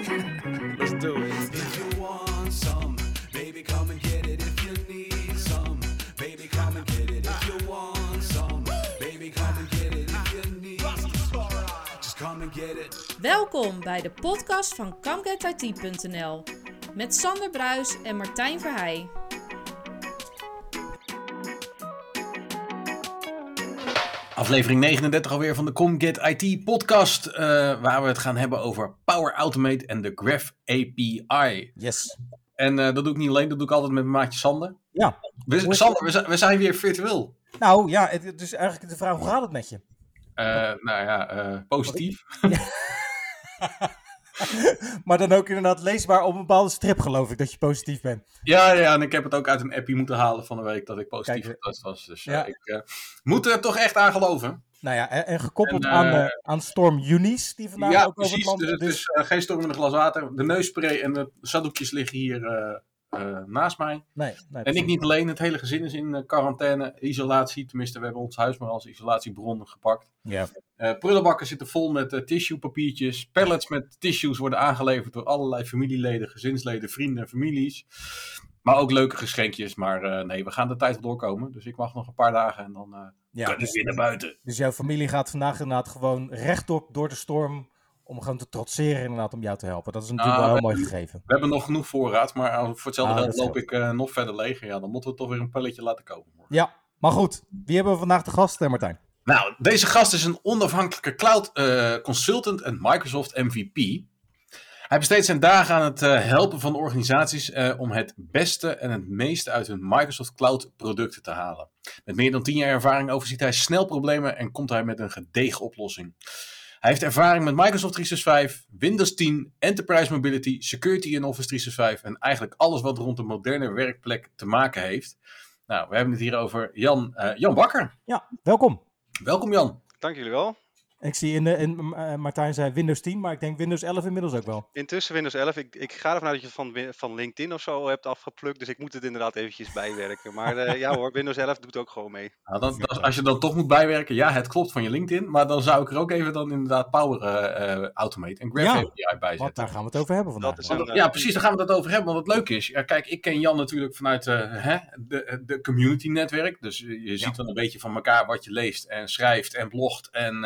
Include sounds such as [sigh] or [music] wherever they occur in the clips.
Let's do it. If you want some, baby, come and get it. If you need some, baby, come and get it. If you want some, baby, come and get it. If you need, just come and get it. Welkom bij de podcast van ComeGetIT.nl met Sander Bruis en Martijn Verheij. Aflevering 39 alweer van de ComGet IT podcast. eh, waar we het gaan hebben over Power Automate en de Graph API. Yes. En eh, dat doe ik niet alleen, dat doe ik altijd met mijn maatje Sander. Ja. We, Sander, we, zijn- we zijn weer virtueel. Nou ja, het het is eigenlijk de vraag, hoe gaat het met je? Eh, nou ja, positief. [laughs] [laughs] [laughs] [laughs] maar dan ook inderdaad leesbaar op een bepaalde strip geloof ik, dat je positief bent. Ja, ja, en ik heb het ook uit een appie moeten halen van de week dat ik positief getest was. Dus eh, ja. ik eh, moet er toch echt aan geloven. Nou ja, en, en gekoppeld En, aan, eh, eh, aan storm Eunice, die vandaag ja, ook over het precies. land... Dus het is eh, geen storm in een glas water. De neusspray en de zakdoekjes liggen hier eh, naast mij. Nee, nee, En ik niet alleen, het hele gezin is in eh, quarantaine, isolatie. Tenminste, we hebben ons huis maar als isolatiebron gepakt. Ja. Eh prullenbakken zitten vol met tissuepapiertjes. Pallets met tissues worden aangeleverd door allerlei familieleden, gezinsleden, vrienden en families. Maar ook leuke geschenkjes. Maar nee, we gaan de tijd wel doorkomen. Dus ik wacht nog een paar dagen en dan ja ik dus, weer naar buiten. dus jouw familie gaat vandaag inderdaad gewoon rechtop door de storm om gewoon te trotseren inderdaad om jou te helpen. Dat is natuurlijk Ah, wel een we- mooi gegeven. We hebben nog genoeg voorraad, maar als- voor hetzelfde Ah, geld loop ik eh, nog verder leeg. Ja, dan moeten we toch weer een palletje laten komen. Ja, maar goed. Wie hebben we vandaag te gast, eh, Martijn? Nou, deze gast is een onafhankelijke cloud eh, consultant en Microsoft MVP. Hij besteedt zijn dagen aan het eh, helpen van organisaties eh, om het beste en het meeste uit hun Microsoft Cloud producten te halen. Met meer dan 10 jaar ervaring overziet hij snel problemen en komt hij met een gedegen oplossing. Hij heeft ervaring met Microsoft 365, Windows 10, Enterprise Mobility, Security in Office 365 en eigenlijk alles wat rond een moderne werkplek te maken heeft. Nou, we hebben het hier over Jan, eh, Jan Bakker. Ja, welkom. Welkom Jan. Dank jullie wel. Ik zie in de, in, eh, Martijn zei Windows 10, maar ik denk Windows 11 inmiddels ook wel. Intussen Windows 11. Ik, ik ga ervan uit dat je het van, van LinkedIn of zo hebt afgeplukt. Dus ik moet het inderdaad eventjes bijwerken. Maar eh, ja hoor, Windows 11 doet ook gewoon mee. Nou, dan, dan- als je dan toch moet bijwerken, ja, het klopt van je LinkedIn, maar dan zou ik er ook even dan inderdaad Power eh, eh, Automate en Graph Ja, API bij Want zetten. daar gaan we het over hebben vandaag. Dat een, ja, precies, daar gaan we het over hebben. Want het leuke is, ja, kijk, ik ken Jan natuurlijk vanuit eh, hè, de, de community netwerk. Dus je ziet wel een beetje van elkaar wat je leest en schrijft en blogt en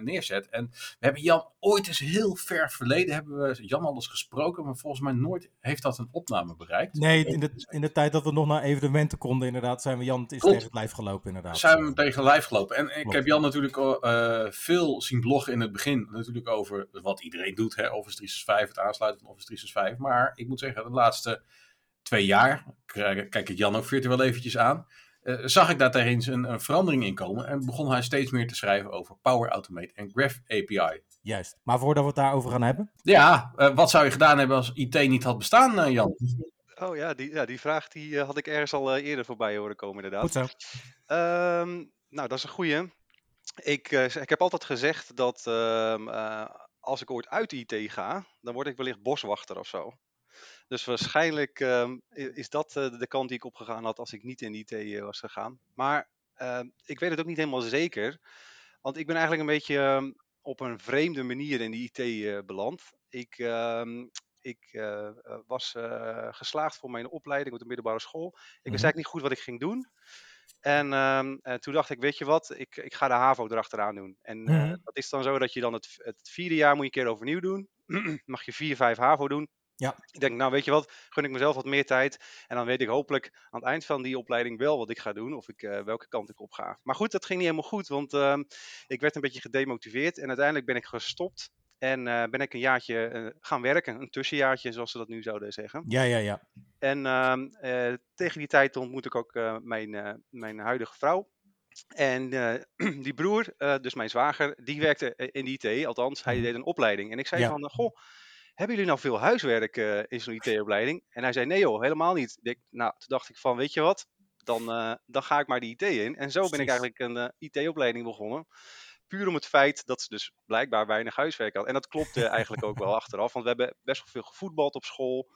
neerzet. En we hebben Jan ooit eens heel ver verleden, hebben we Jan al eens gesproken, maar volgens mij nooit heeft dat een opname bereikt. Nee, in de, in de tijd dat we nog naar evenementen konden, inderdaad, zijn we Jan het is Klopt. tegen het lijf gelopen, inderdaad. zijn we tegen lijf gelopen. En ik Klopt. heb Jan natuurlijk eh, veel zien bloggen in het begin. Natuurlijk over wat iedereen doet, hè, Office 365, het aansluiten van Office 365. Maar ik moet zeggen, de laatste twee jaar, kijk kijk ik Jan ook virtueel eventjes aan, eh, zag ik daar eens een, een verandering in komen. En begon hij steeds meer te schrijven over Power Automate en Graph API. Juist. Maar voordat we het daarover gaan hebben. Ja, eh, wat zou je gedaan hebben als IT niet had bestaan, eh, Jan? Oh ja, die, ja, die vraag die, had ik ergens al eerder voorbij horen komen inderdaad. Goed zo. Ehm, nou, dat is een goeie. Ik, eh, ik heb altijd gezegd dat ehm, eh, als ik ooit uit IT ga, dan word ik wellicht boswachter of zo. Dus waarschijnlijk ehm, is dat eh, de kant die ik opgegaan had als ik niet in IT eh, was gegaan. Maar ehm, ik weet het ook niet helemaal zeker. Want ik ben eigenlijk een beetje ehm, op een vreemde manier in de IT eh, beland. Ik, ik was geslaagd voor mijn opleiding op de middelbare school. Ik Mhm. wist eigenlijk niet goed wat ik ging doen. En toen dacht ik, weet je wat, ik, ik ga de HAVO erachteraan doen. En Mhm. dat is dan zo dat je dan het, het vierde jaar moet je een keer overnieuw doen. [clears throat] Mag je vier, vijf HAVO doen. Ja. Ik denk, nou weet je wat, gun ik mezelf wat meer tijd. En dan weet ik hopelijk aan het eind van die opleiding wel wat ik ga doen. Of ik, eh, welke kant ik op ga. Maar goed, dat ging niet helemaal goed. Want ehm, ik werd een beetje gedemotiveerd. En uiteindelijk ben ik gestopt. En eh, ben ik een jaartje eh, gaan werken. Een tussenjaartje, zoals ze dat nu zouden zeggen. Ja, ja, ja. En ehm, eh, tegen die tijd ontmoet ik ook mijn, mijn huidige vrouw. En [clears throat] die broer, dus mijn zwager, die werkte in de IT, althans, hij Mhm. deed een opleiding. En ik zei Ja. van, goh, hebben jullie nou veel huiswerk eh, in zo'n IT-opleiding? En hij zei, nee joh, helemaal niet. Ik, nou, toen dacht ik van, weet je wat, dan, eh, dan ga ik maar die IT in. En zo ben ik eigenlijk een eh, IT-opleiding begonnen. Puur om het feit dat ze dus blijkbaar weinig huiswerk had. En dat klopte eigenlijk ook wel [laughs] achteraf. Want we hebben best wel veel gevoetbald op school.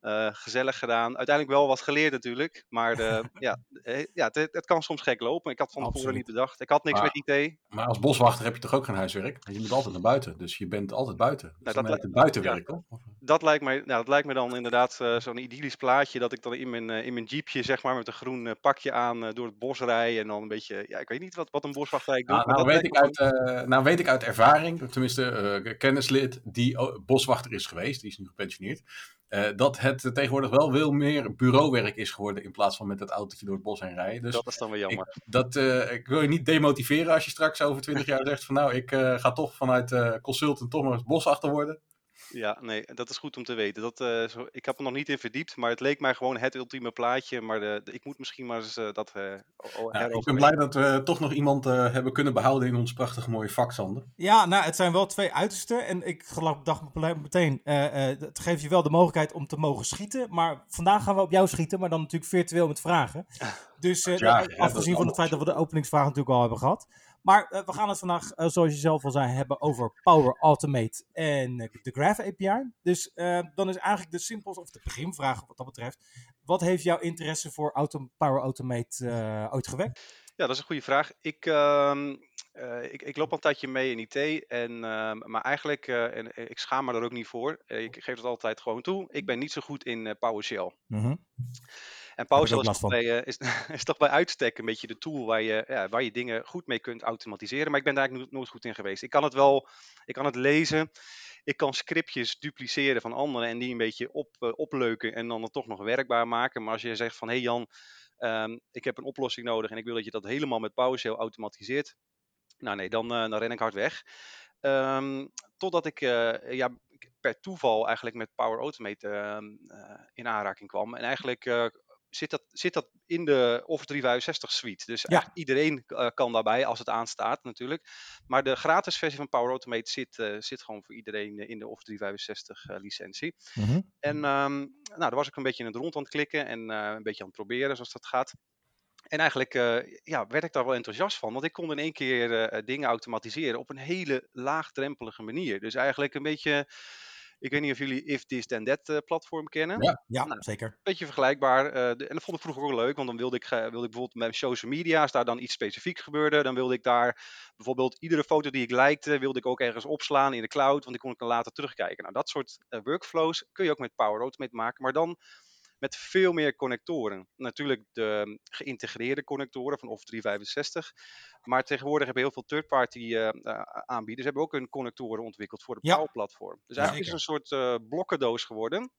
Eh, gezellig gedaan. Uiteindelijk wel wat geleerd natuurlijk. Maar de, [laughs] ja, eh, ja het, het kan soms gek lopen. Ik had van tevoren niet bedacht. Ik had niks Maar- met IT. Maar als boswachter heb je toch ook geen huiswerk? Je moet altijd naar buiten, dus je bent altijd buiten. Dus dat dan lijkt- het buitenwerk, toch? Dat lijkt, mij, nou, dat lijkt me dan inderdaad eh, zo'n idyllisch plaatje. Dat ik dan in mijn, in mijn jeepje, zeg maar, met een groen pakje aan door het bos rij. En dan een beetje, ja, ik weet niet wat, wat een boswachter eigenlijk doet. Nou, nou, dat weet ik uit, nou weet ik uit ervaring, tenminste kennislid die o- boswachter is geweest, die is nu gepensioneerd, eh, dat het tegenwoordig wel veel meer bureauwerk is geworden in plaats van met het autootje door het bos heen rijden. Dus Dat is dan weer jammer. dat, eh, ik wil je niet demotiveren als je straks over 20 jaar zegt van nou, ik eh, ga toch vanuit consultant toch maar boswachter worden. Ja, nee, dat is goed om te weten. Dat, eh, zo, ik heb er nog niet in verdiept, maar het leek mij gewoon het ultieme plaatje. Maar de, de- ik moet misschien maar eens eh, dat eh, Nou, ik ben blij dat we toch nog iemand eh, hebben kunnen behouden in ons prachtige mooie vak, Sander. Ja, nou, het zijn wel twee uitersten. En ik geloof, dacht me meteen, eh, eh, het geeft je wel de mogelijkheid om te mogen schieten. Maar vandaag gaan we op jou schieten, maar dan natuurlijk virtueel met vragen. [laughs] Dus Ja, ja, afgezien van het feit dat we de openingsvraag natuurlijk al hebben gehad. Maar eh, we gaan het vandaag, eh, zoals je zelf al zei, hebben over Power Automate en eh, de Graph API. Dus dan is eigenlijk de simpelste, of de beginvraag wat dat betreft. Wat heeft jouw interesse voor auto, Power Automate ooit gewekt? Ja, dat is een goede vraag. Ik, ehm, eh, ik, ik loop al een tijdje mee in IT, en, ehm, maar eigenlijk, en ik schaam me er ook niet voor, ik geef het altijd gewoon toe, ik ben niet zo goed in PowerShell. Mhm. En PowerShell ook is toch, bij, eh, is, [laughs] is toch bij uitstek een beetje de tool waar je, ja, waar je dingen goed mee kunt automatiseren. Maar ik ben daar eigenlijk no- nooit goed in geweest. Ik kan het wel, ik kan het lezen. Ik kan scriptjes dupliceren van anderen en die een beetje op, eh, opleuken en dan het toch nog werkbaar maken. Maar als je zegt van, hé hey Jan, ehm, ik heb een oplossing nodig en ik wil dat je dat helemaal met PowerShell automatiseert. Nou nee, dan, eh, dan ren ik hard weg. Ehm, totdat ik eh, ja, per toeval eigenlijk met Power Automate ehm, eh, in aanraking kwam. En eigenlijk eh, zit, dat, zit dat in de Office 365 suite. Dus Ja. iedereen eh, kan daarbij als het aanstaat natuurlijk. Maar de gratis versie van Power Automate zit, eh, zit gewoon voor iedereen eh, in de Office 365 eh, licentie. Mhm. En ehm, nou, daar was ik een beetje in het rond aan het klikken en een beetje aan het proberen zoals dat gaat. En eigenlijk ja, werd ik daar wel enthousiast van, want ik kon in één keer dingen automatiseren op een hele laagdrempelige manier. Dus eigenlijk een beetje, ik weet niet of jullie If This Then That eh, platform kennen. Ja. Ja, Nou, zeker. beetje vergelijkbaar. eh, de- en dat vond ik vroeger ook leuk, want dan wilde ik, wilde ik bijvoorbeeld met social media, als daar dan iets specifiek gebeurde, dan wilde ik daar bijvoorbeeld iedere foto die ik likte, wilde ik ook ergens opslaan in de cloud, want die kon ik dan later terugkijken. Nou, dat soort eh, workflows kun je ook met Power Automate maken, maar dan met veel meer connectoren. Natuurlijk de geïntegreerde connectoren van Office 365, maar tegenwoordig hebben heel veel third-party eh, eh, aanbieders hebben ook hun connectoren ontwikkeld voor Ja. Power Platform. Dus eigenlijk is het een soort eh, blokkendoos geworden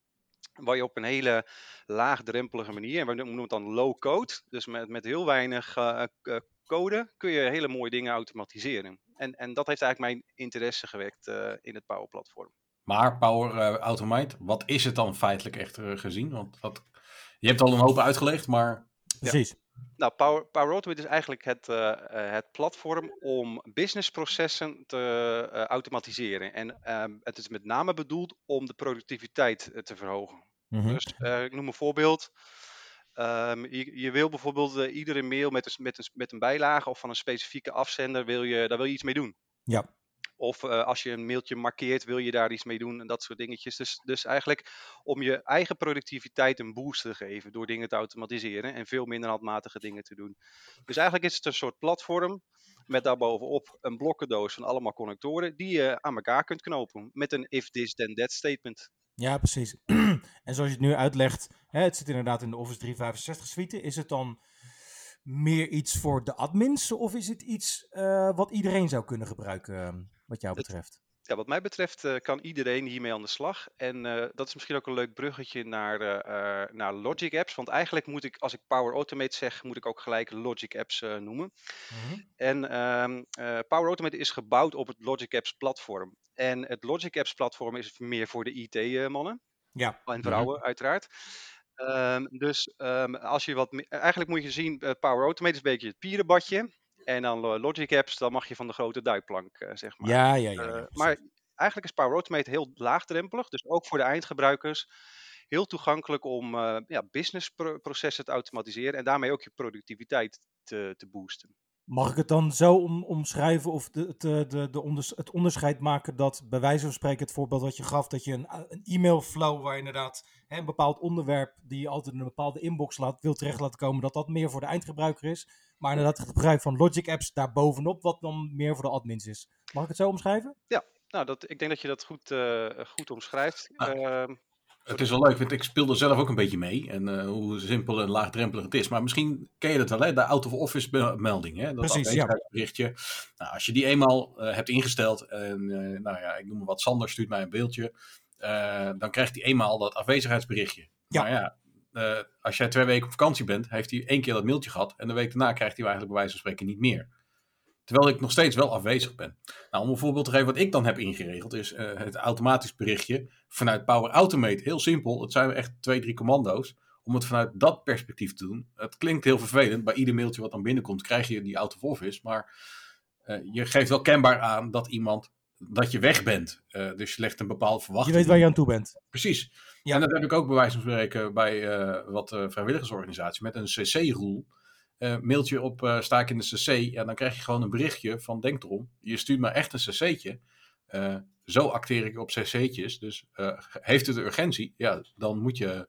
waar je op een hele laagdrempelige manier, en we noemen het dan low code, dus met, met heel weinig code kun je hele mooie dingen automatiseren. En, en dat heeft eigenlijk mijn interesse gewekt in het Power Platform. Maar Power eh, Automate, wat is het dan feitelijk echt eh, gezien? Want wat, je hebt al een hoop uitgelegd, maar Precies. Nou, Power, Power Automate is eigenlijk het, eh, eh, het platform om businessprocessen te eh, automatiseren. En ehm, het is met name bedoeld om de productiviteit te verhogen. Mhm. Dus eh, ik noem een voorbeeld. Ehm, je, je wil bijvoorbeeld iedere mail met een, met, een, met een bijlage of van een specifieke afzender, wil je, daar wil je iets mee doen. Ja. Of eh, als je een mailtje markeert, wil je daar iets mee doen en dat soort dingetjes. Dus, dus eigenlijk om je eigen productiviteit een boost te geven door dingen te automatiseren en veel minder handmatige dingen te doen. Dus eigenlijk is het een soort platform met daarbovenop een blokkendoos van allemaal connectoren die je aan elkaar kunt knopen met een if this then that statement. Ja, precies. [clears throat] en zoals je het nu uitlegt, hè, het zit inderdaad in de Office 365 suite. Is het dan meer iets voor de admins of is het iets eh, wat iedereen zou kunnen gebruiken, wat jou betreft? Ja, wat mij betreft eh, kan iedereen hiermee aan de slag. En eh, dat is misschien ook een leuk bruggetje naar, eh, naar Logic Apps. Want eigenlijk moet ik, als ik Power Automate zeg, moet ik ook gelijk Logic Apps noemen. Mhm. En ehm, eh, Power Automate is gebouwd op het Logic Apps platform. En het Logic Apps platform is meer voor de IT-mannen Ja. en vrouwen, uiteraard. Ehm, dus ehm, als je wat, eigenlijk moet je zien, Power Automate is een beetje het pierenbadje. En dan eh, Logic Apps, dan mag je van de grote duikplank, eh, zeg maar. Ja, ja, ja. ja, Eh, maar eigenlijk is Power Automate heel laagdrempelig, dus ook voor de eindgebruikers heel toegankelijk om ja, businessprocessen te automatiseren en daarmee ook je productiviteit te, te boosten. Mag ik het dan zo om, omschrijven of de, de, de, de onders- het onderscheid maken dat bij wijze van spreken het voorbeeld wat je gaf, dat je een, een e-mail flow waar je inderdaad hè, een bepaald onderwerp die je altijd in een bepaalde inbox laat, wil terecht laten komen, dat dat meer voor de eindgebruiker is. Maar inderdaad het gebruik van Logic apps daarbovenop, wat dan meer voor de admins is. Mag ik het zo omschrijven? Nou, dat, ik denk dat je dat goed, eh, goed omschrijft. Ah. Ehm, Het is wel leuk, want ik speel er zelf ook een beetje mee. En eh, hoe simpel en laagdrempelig het is. Maar misschien ken je dat wel, hè? de out-of-office melding. Hè? Dat Precies, ja. afwezigheidsberichtje. Nou, als je die eenmaal eh, hebt ingesteld. En eh, nou ja, ik noem maar wat, Sander stuurt mij een beeldje. dan krijgt hij eenmaal dat afwezigheidsberichtje. Ja. Maar ja, als jij twee weken op vakantie bent, heeft hij één keer dat mailtje gehad. En de week daarna krijgt hij eigenlijk bij wijze van spreken niet meer. Terwijl ik nog steeds wel afwezig ben. Nou, om een voorbeeld te geven wat ik dan heb ingeregeld, is eh, het automatisch berichtje vanuit Power Automate. Heel simpel, het zijn echt twee, drie commando's. Om het vanuit dat perspectief te doen. Het klinkt heel vervelend. Bij ieder mailtje wat dan binnenkomt, krijg je die out of office. Maar eh, je geeft wel kenbaar aan dat iemand dat je weg bent. Eh, dus je legt een bepaalde Je verwachting. weet waar je aan toe bent. Precies. Ja. En dat heb ik ook bij wijze van spreken bij wat eh, vrijwilligersorganisaties met een CC-rule. Eh mailtje op eh, sta ik in de CC, ja, dan krijg je gewoon een berichtje van denk erom, je stuurt maar echt een CC'tje. Eh, zo acteer ik op CC'tjes, dus heeft het urgentie, ja, dan moet je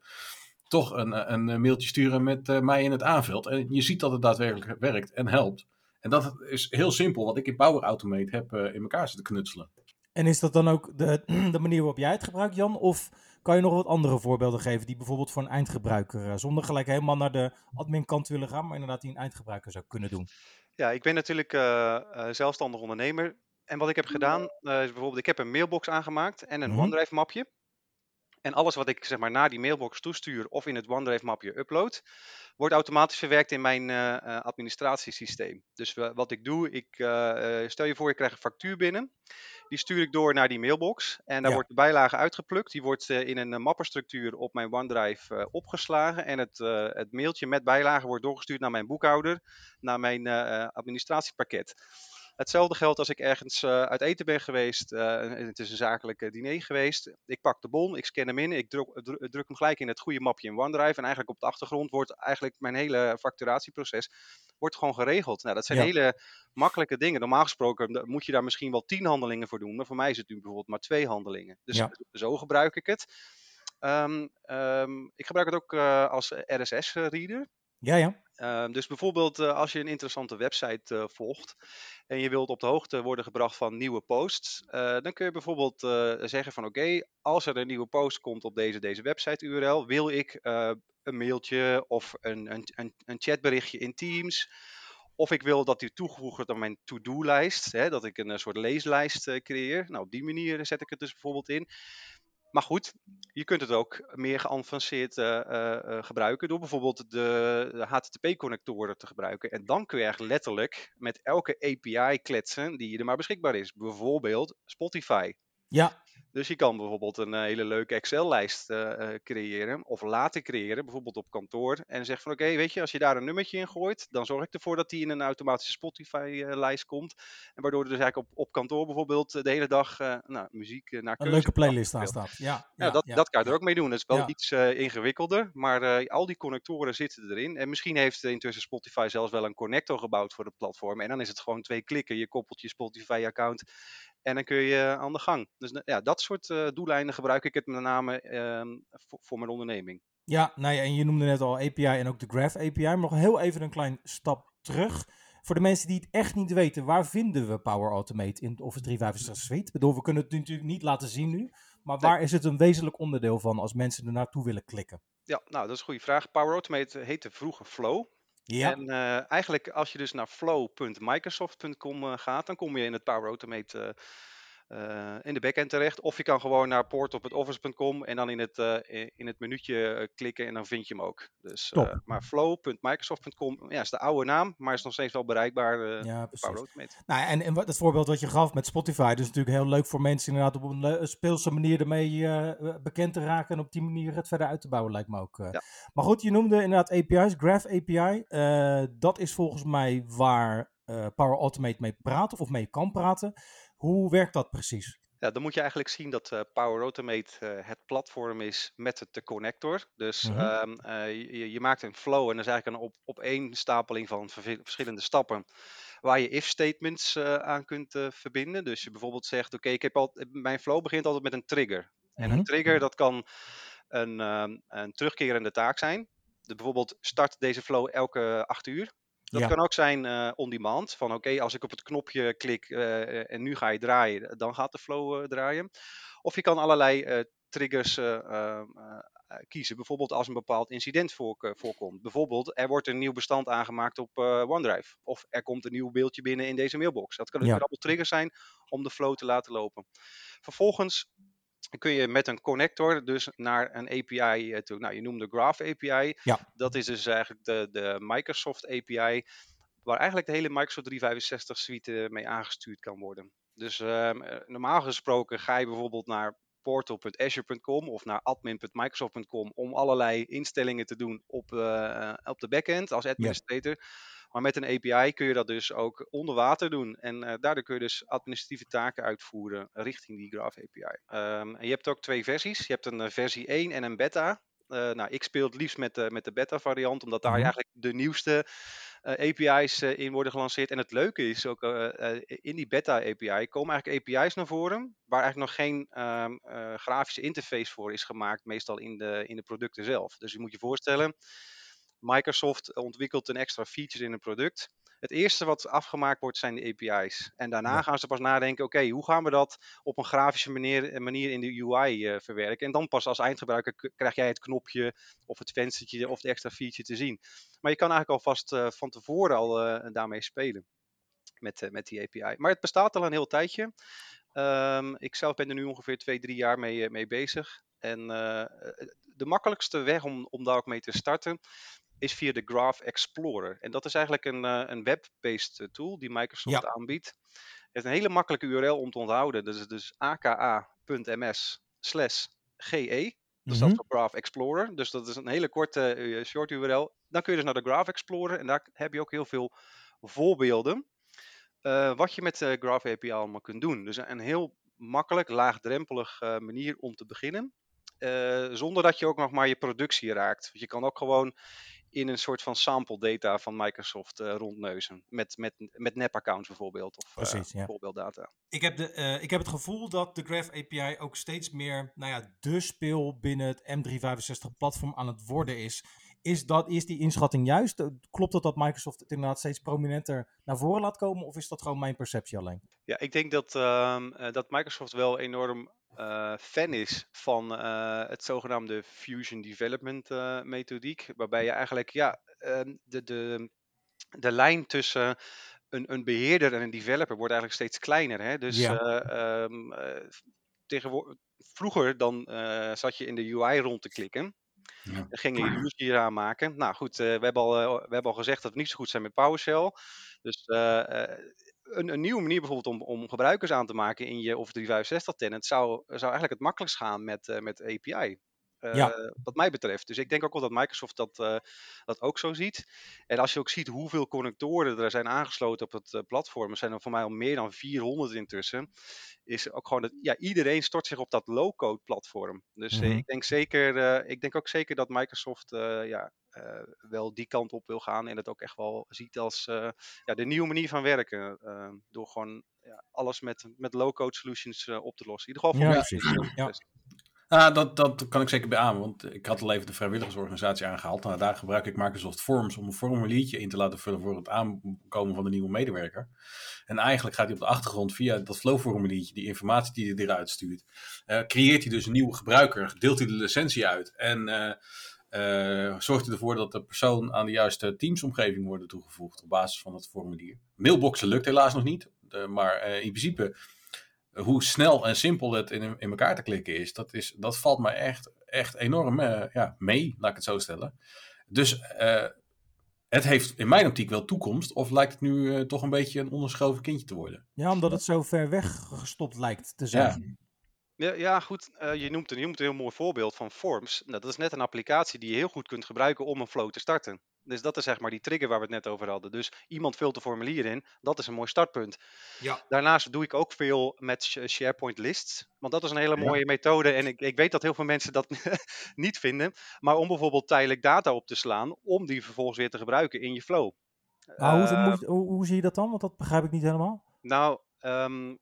toch een, een mailtje sturen met mij in het aanveld. En je ziet dat het daadwerkelijk werkt en helpt. En dat is heel simpel, wat ik in Power Automate heb in elkaar zitten knutselen. En is dat dan ook de, [clears throat] de manier waarop jij het gebruikt, Jan? Of kan je nog wat andere voorbeelden geven die bijvoorbeeld voor een eindgebruiker, eh, zonder gelijk helemaal naar de admin kant te willen gaan, maar inderdaad die een eindgebruiker zou kunnen doen? Ja, ik ben natuurlijk eh, eh, zelfstandig ondernemer. En wat ik heb gedaan, eh, is bijvoorbeeld, ik heb een mailbox aangemaakt en een Mhm. OneDrive mapje. En alles wat ik zeg maar naar die mailbox toestuur of in het OneDrive mapje upload, wordt automatisch verwerkt in mijn eh, administratiesysteem. Dus wa- wat ik doe, ik eh, stel je voor, je krijgt een factuur binnen. Die stuur ik door naar die mailbox. En daar Ja. wordt de bijlage uitgeplukt. Die wordt in een mappenstructuur op mijn OneDrive opgeslagen. En het, het mailtje met bijlage wordt doorgestuurd naar mijn boekhouder, naar mijn administratiepakket. Hetzelfde geldt als ik ergens eh, uit eten ben geweest. en het is een zakelijk eh, diner geweest. Ik pak de bon, ik scan hem in, ik druk, dru- druk hem gelijk in het goede mapje in OneDrive. En eigenlijk op de achtergrond wordt eigenlijk mijn hele facturatieproces wordt gewoon geregeld. Nou, dat zijn Ja. hele makkelijke dingen. Normaal gesproken moet je daar misschien wel tien handelingen voor doen. Maar voor mij is het nu bijvoorbeeld maar twee handelingen. Dus Ja. zo gebruik ik het. Ehm, ehm, ik gebruik het ook als RSS-reader. Ja, ja. Ehm, dus bijvoorbeeld eh, als je een interessante website eh, volgt en je wilt op de hoogte worden gebracht van nieuwe posts, eh, dan kun je bijvoorbeeld zeggen van oké, als er een nieuwe post komt op deze, deze website URL, wil ik een mailtje of een, een, een, een chatberichtje in Teams. Of ik wil dat die toegevoegd wordt aan mijn to-do-lijst, dat ik een, soort leeslijst creëer. Nou, op die manier zet ik het dus bijvoorbeeld in. Maar goed, je kunt het ook meer geavanceerd eh, eh, eh, gebruiken door bijvoorbeeld de, HTTP-connectoren te gebruiken. En dan kun je eigenlijk letterlijk met elke API kletsen die er maar beschikbaar is. Bijvoorbeeld Spotify. Ja, Dus je kan bijvoorbeeld een eh, hele leuke Excel-lijst eh, eh, creëren of laten creëren, bijvoorbeeld op kantoor. En zeg van oké, weet je, als je daar een nummertje in gooit, dan zorg ik ervoor dat die in een automatische Spotify-lijst komt. En waardoor er dus eigenlijk op, op kantoor bijvoorbeeld de hele dag nou, muziek naar een keuze leuke wordt playlist afgespeeld. aanstaat. Ja, Ja, dat, dat kan je er ook mee doen. Dat is wel iets ingewikkelder, maar al die connectoren zitten erin. En misschien heeft intussen Spotify zelfs wel een connector gebouwd voor het platform. En dan is het gewoon twee klikken. Je koppelt je Spotify-account en dan kun je aan de gang. Dus ja, dat soort eh, doeleinden gebruik ik het met name ehm, voor, voor mijn onderneming. Ja, nou ja, en je noemde net al API en ook de Graph API. Maar nog heel even een klein stap terug. Voor de mensen die het echt niet weten, waar vinden we Power Automate in Office 365 Suite? Ik bedoel, we kunnen het natuurlijk niet laten zien nu. Maar waar is het een wezenlijk onderdeel van als mensen er naartoe willen klikken? Ja, nou, dat is een goede vraag. Power Automate heette vroeger Flow. Ja, En eh, eigenlijk als je dus naar flow.microsoft.com eh, gaat, dan kom je in het Power Automate eh, in de backend terecht. Of je kan gewoon naar port.office.com en dan in het, i- in het minuutje eh, klikken en dan vind je hem ook. Dus, eh, maar flow.microsoft.com ja, is de oude naam, maar is nog steeds wel bereikbaar. ja precies. Nou, en, en wat, het voorbeeld wat je gaf met Spotify, dus natuurlijk heel leuk voor mensen inderdaad op een speelse manier ermee bekend te raken en op die manier het verder uit te bouwen, lijkt me ook. Ja. Maar goed, je noemde inderdaad API's, Graph API. dat is volgens mij waar Power Automate mee praat of mee kan praten. Hoe werkt dat precies? Ja, dan moet je eigenlijk zien dat eh, Power Automate eh, het platform is met de connector. Dus Mhm. ehm, eh, je, je maakt een flow en dat is eigenlijk een op, opeenstapeling van verschillende stappen. waar je if statements aan kunt verbinden. Dus je bijvoorbeeld zegt, oké, ik heb al, mijn flow begint altijd met een trigger. En Mhm. een trigger, dat kan een, ehm, een terugkerende taak zijn. De, bijvoorbeeld start deze flow elke acht uur. Dat Ja. kan ook zijn eh, on demand. Van oké, als ik op het knopje klik eh, en nu ga je draaien, dan gaat de flow eh, draaien. Of je kan allerlei eh, triggers eh, eh, eh, kiezen. Bijvoorbeeld als een bepaald incident voor, voorkomt. Bijvoorbeeld, er wordt een nieuw bestand aangemaakt op eh, OneDrive. Of er komt een nieuw beeldje binnen in deze mailbox. Dat kan, Ja. kunnen allemaal triggers zijn om de flow te laten lopen. Vervolgens kun je met een connector dus naar een API eh, toe. Nou, je noemde Graph API. Ja. Dat is dus eigenlijk de, de Microsoft API, waar eigenlijk de hele Microsoft 365 suite eh, mee aangestuurd kan worden. Dus ehm, eh, normaal gesproken ga je bijvoorbeeld naar portal.azure.com of naar admin.microsoft.com om allerlei instellingen te doen op, eh, op de backend als administrator. Maar met een API kun je dat dus ook onder water doen. En eh, daardoor kun je dus administratieve taken uitvoeren richting die Graph API. Ehm, en je hebt ook twee versies. Je hebt een eh, versie 1 en een beta. Eh, nou, ik speel het liefst met, de met de beta variant, omdat daar Mhm. eigenlijk de nieuwste API's in worden gelanceerd. En het leuke is ook, in die beta API komen eigenlijk API's naar voren, waar eigenlijk nog geen ehm, eh, grafische interface voor is gemaakt, meestal in de, in de producten zelf. Dus je moet je voorstellen, Microsoft ontwikkelt een extra feature in een product. Het eerste wat afgemaakt wordt zijn de API's. En daarna Ja. gaan ze pas nadenken, oké, hoe gaan we dat op een grafische manier, eh, manier in de UI eh, verwerken? En dan pas als eindgebruiker krijg jij het knopje of het venstertje of de extra feature te zien. Maar je kan eigenlijk alvast eh van tevoren al daarmee spelen met, met die API. Maar het bestaat al een heel tijdje. Ehm, ik zelf ben er nu ongeveer twee, drie jaar mee, mee bezig. En de makkelijkste weg om, om daar ook mee te starten is via de Graph Explorer. En dat is eigenlijk een, eh, een web-based eh, tool die Microsoft aanbiedt. Het heeft een hele makkelijke URL om te onthouden. Dat is dus aka.ms slash ge. Dat staat Mhm. voor Graph Explorer. Dus dat is een hele korte eh, short URL. Dan kun je dus naar de Graph Explorer en daar heb je ook heel veel voorbeelden. wat je met de Graph API allemaal kunt doen. Dus een, heel makkelijk, laagdrempelig manier om te beginnen. zonder dat je ook nog maar je productie raakt. Want je kan ook gewoon in een soort van sample data van Microsoft eh, rondneuzen. Met, met, met nep-accounts bijvoorbeeld. Of eh, Precies, ja. voorbeelddata. Ik heb, de, eh, ik heb het gevoel dat de Graph API ook steeds meer nou ja, de speel binnen het M365-platform aan het worden is. Is, dat, is die inschatting juist? Eh, Klopt het dat Microsoft het inderdaad steeds prominenter naar voren laat komen? Of is dat gewoon mijn perceptie alleen? Ja, ik denk dat, ehm, eh, dat Microsoft wel enorm eh, fan is van het zogenaamde Fusion Development methodiek. Waarbij je eigenlijk ja, ehm, de, de, de lijn tussen een, een beheerder en een developer wordt eigenlijk steeds kleiner. Hè? Dus Ja. eh, ehm, eh, tegenwoordig, vroeger dan zat je in de UI rond te klikken. Ja. Dan ging je je user hier aanmaken. Nou goed, eh, we, hebben al, eh, we hebben al gezegd dat we niet zo goed zijn met PowerShell. Dus eh, een, een nieuwe manier bijvoorbeeld om, om gebruikers aan te maken in je Office 365 tenant zou, zou eigenlijk het makkelijkst gaan met, met API. Eh, Ja. Wat mij betreft. Dus ik denk ook wel dat Microsoft dat, eh, dat ook zo ziet. En als je ook ziet hoeveel connectoren er zijn aangesloten op het eh, platform, er zijn er voor mij al meer dan 400 intussen, is ook gewoon dat ja, iedereen stort zich op dat low-code platform. Dus Mhm. ik, denk zeker, ik denk ook zeker dat Microsoft ja, wel die kant op wil gaan en het ook echt wel ziet als ja, de nieuwe manier van werken. door gewoon ja, alles met, met low-code solutions op te lossen. In ieder geval voor Ja, mij Ja. Ah, dat, dat kan ik zeker beamen, want ik had al even de vrijwilligersorganisatie aangehaald. Nou, daar gebruik ik Microsoft Forms om een formuliertje in te laten vullen voor het aankomen van de nieuwe medewerker. En eigenlijk gaat hij op de achtergrond via dat flowformuliertje, die informatie die hij eruit stuurt, eh, creëert hij dus een nieuwe gebruiker, deelt hij de licentie uit en eh, eh, zorgt hij ervoor dat de persoon aan de juiste teamsomgeving wordt toegevoegd op basis van het formulier. Mailboxen lukt helaas nog niet, maar in principe hoe snel en simpel het in, in elkaar te klikken is, dat, is, dat valt me echt, echt enorm eh, ja, mee, laat ik het zo stellen. Dus eh, het heeft in mijn optiek wel toekomst, of lijkt het nu eh, toch een beetje een onderschoven kindje te worden? Ja, omdat het zo ver weg gestopt lijkt te zijn. Ja, ja, goed. eh, je, noemt een, je noemt een heel mooi voorbeeld van Forms. Nou, dat is net een applicatie die je heel goed kunt gebruiken om een flow te starten. Dus dat is zeg maar die trigger waar we het net over hadden. Dus iemand vult een formulier in, dat is een mooi startpunt. Ja. Daarnaast doe ik ook veel met Sh- SharePoint lists. Want dat is een hele Ja. mooie methode. En ik, ik weet dat heel veel mensen dat [laughs] niet vinden. Maar om bijvoorbeeld tijdelijk data op te slaan, om die vervolgens weer te gebruiken in je flow. Hoe, Eh, hoe, hoe zie je dat dan? Want dat begrijp ik niet helemaal. Nou, ehm,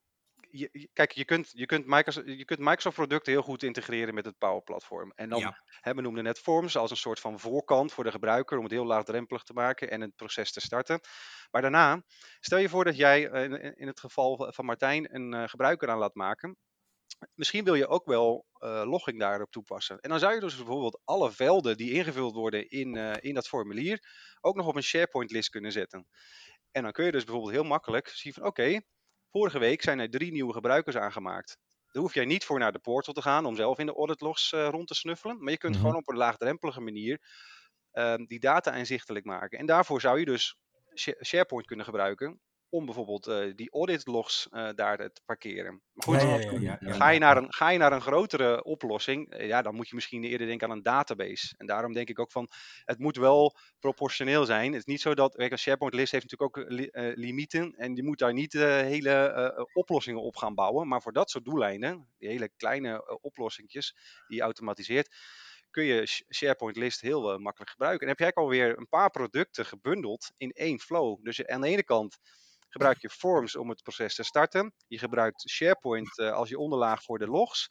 je, kijk, je kunt, je, kunt Microsoft, je kunt Microsoft producten heel goed integreren met het Power Platform. En dan, Ja. hè, we noemden net Forms als een soort van voorkant voor de gebruiker om het heel laagdrempelig te maken en het proces te starten. Maar daarna, stel je voor dat jij eh, in, in het geval van Martijn een eh, gebruiker aan laat maken. Misschien wil je ook wel eh, logging daarop toepassen. En dan zou je dus bijvoorbeeld alle velden die ingevuld worden in, in dat formulier ook nog op een SharePoint list kunnen zetten. En dan kun je dus bijvoorbeeld heel makkelijk zien van oké, vorige week zijn er drie nieuwe gebruikers aangemaakt. Daar hoef jij niet voor naar de portal te gaan om zelf in de audit logs eh, rond te snuffelen. Maar je kunt Mhm. gewoon op een laagdrempelige manier ehm, die data inzichtelijk maken. En daarvoor zou je dus Sha- SharePoint kunnen gebruiken om bijvoorbeeld eh, die audit logs eh, daar te parkeren. Maar goed, Ja. Ga je, naar een, ga je naar een grotere oplossing, eh, ja, dan moet je misschien eerder denken aan een database. En daarom denk ik ook van, het moet wel proportioneel zijn. Het is niet zo dat, kijk, een SharePoint list heeft natuurlijk ook li- limieten. En je moet daar niet hele oplossingen op gaan bouwen. Maar voor dat soort doeleinden, die hele kleine oplossingjes die je automatiseert, kun je Sh- SharePoint list heel makkelijk gebruiken. En heb jij ook alweer een paar producten gebundeld in één flow. Dus je- aan de ene kant gebruik je Forms om het proces te starten. Je gebruikt SharePoint eh, als je onderlaag voor de logs.